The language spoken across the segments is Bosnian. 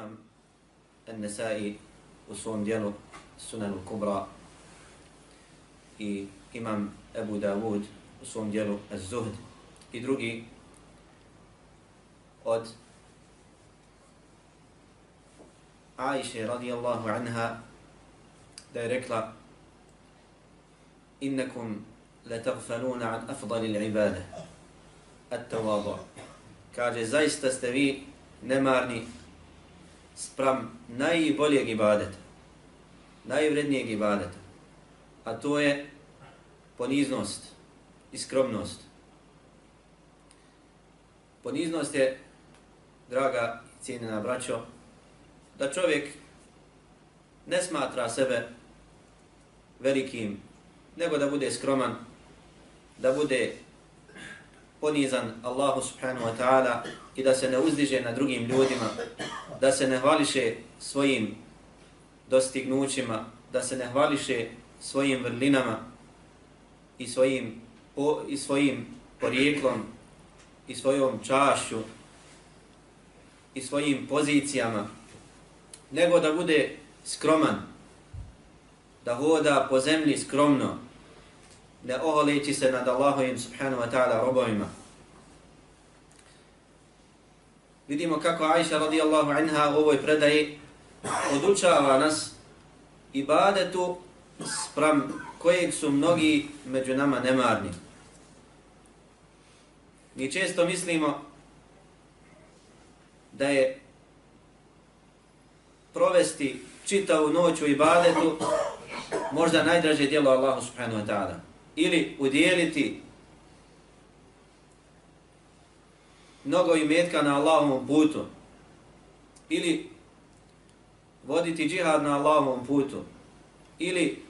الإمام النسائي وصوم ديالو السنن الكبرى إمام أبو داود وصوم ديالو الزهد. i قد عائشة رضي الله عنها دايركلا إنكم لتغفلون عن أفضل العبادة. التواضع. كاجي زايستستوي نمارني. Spram najboljeg ibadeta najvrednijeg ibadeta a to je poniznost i skromnost. Poniznost je draga i cijenjena braćo da čovjek ne smatra sebe velikim, nego da bude skroman, da bude ponizan Allahu subhanahu wa ta'ala i da se ne uzdiže na drugim ljudima, da se ne hvališe svojim dostignućima, da se ne hvališe svojim vrlinama i svojim, po, i svojim porijeklom i svojom čašću i svojim pozicijama, nego da bude skroman, da hoda po zemlji skromno, ne oholeći se nad Allahovim subhanahu wa ta'ala robovima. Vidimo kako Aisha radijallahu anha u ovoj predaji odučava nas ibadetu sprem kojeg su mnogi među nama nemarni. Mi često mislimo da je provesti čitavu noć u ibadetu, možda najdraže djelo Allahu subhanahu wa ta'ala. Ili udjeliti mnogo imetka na Allahovom putu. Ili voditi džihad na Allahovom putu. Ili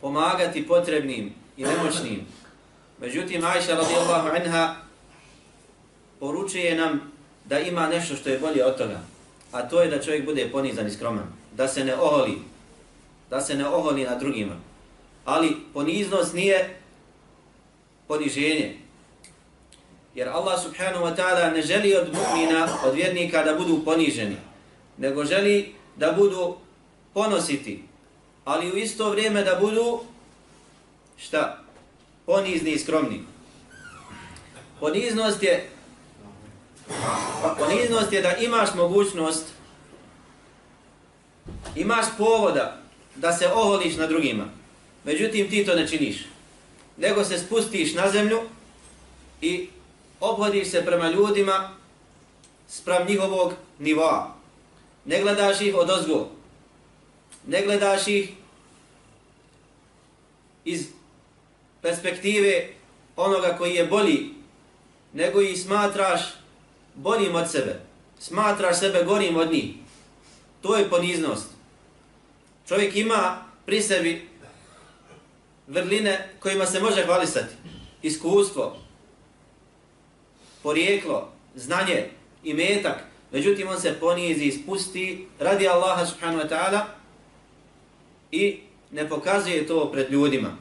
pomagati potrebnim i nemoćnim. Međutim, Aisha radijallahu anha poručuje nam da ima nešto što je bolje od toga a to je da čovjek bude ponizan i skroman, da se ne oholi, da se ne oholi na drugima. Ali poniznost nije poniženje. Jer Allah subhanahu wa ta'ala ne želi od mu'mina, od vjernika da budu poniženi, nego želi da budu ponositi, ali u isto vrijeme da budu šta? Ponizni i skromni. Poniznost je Pa poniznost je da imaš mogućnost, imaš povoda da se oholiš na drugima. Međutim, ti to ne činiš. Nego se spustiš na zemlju i obhodiš se prema ljudima sprem njihovog nivoa. Ne gledaš ih od ozgo. Ne gledaš ih iz perspektive onoga koji je bolji, nego ih smatraš boljim od sebe, smatraš sebe gorim od njih, to je poniznost. Čovjek ima pri sebi vrline kojima se može hvalisati. Iskustvo, porijeklo, znanje i metak. Međutim, on se ponizi i spusti radi Allaha subhanahu wa ta'ala i ne pokazuje to pred ljudima.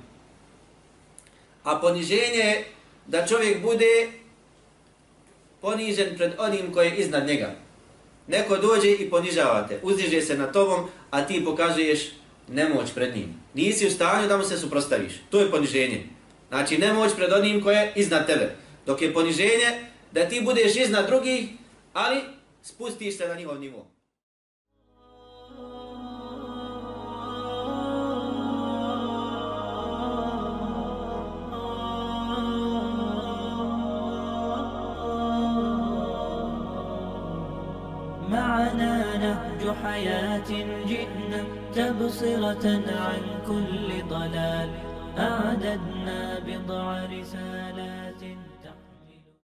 A poniženje je da čovjek bude ponižen pred onim koji je iznad njega. Neko dođe i ponižavate, uzdiže se na tobom, a ti pokazuješ nemoć pred njim. Nisi u stanju da mu se suprostaviš. To je poniženje. Znači nemoć pred onim koji je iznad tebe. Dok je poniženje da ti budeš iznad drugih, ali spustiš se na njihov nivo. حياة جئنا تبصرة عن كل ضلال. أعددنا بضع رسالات.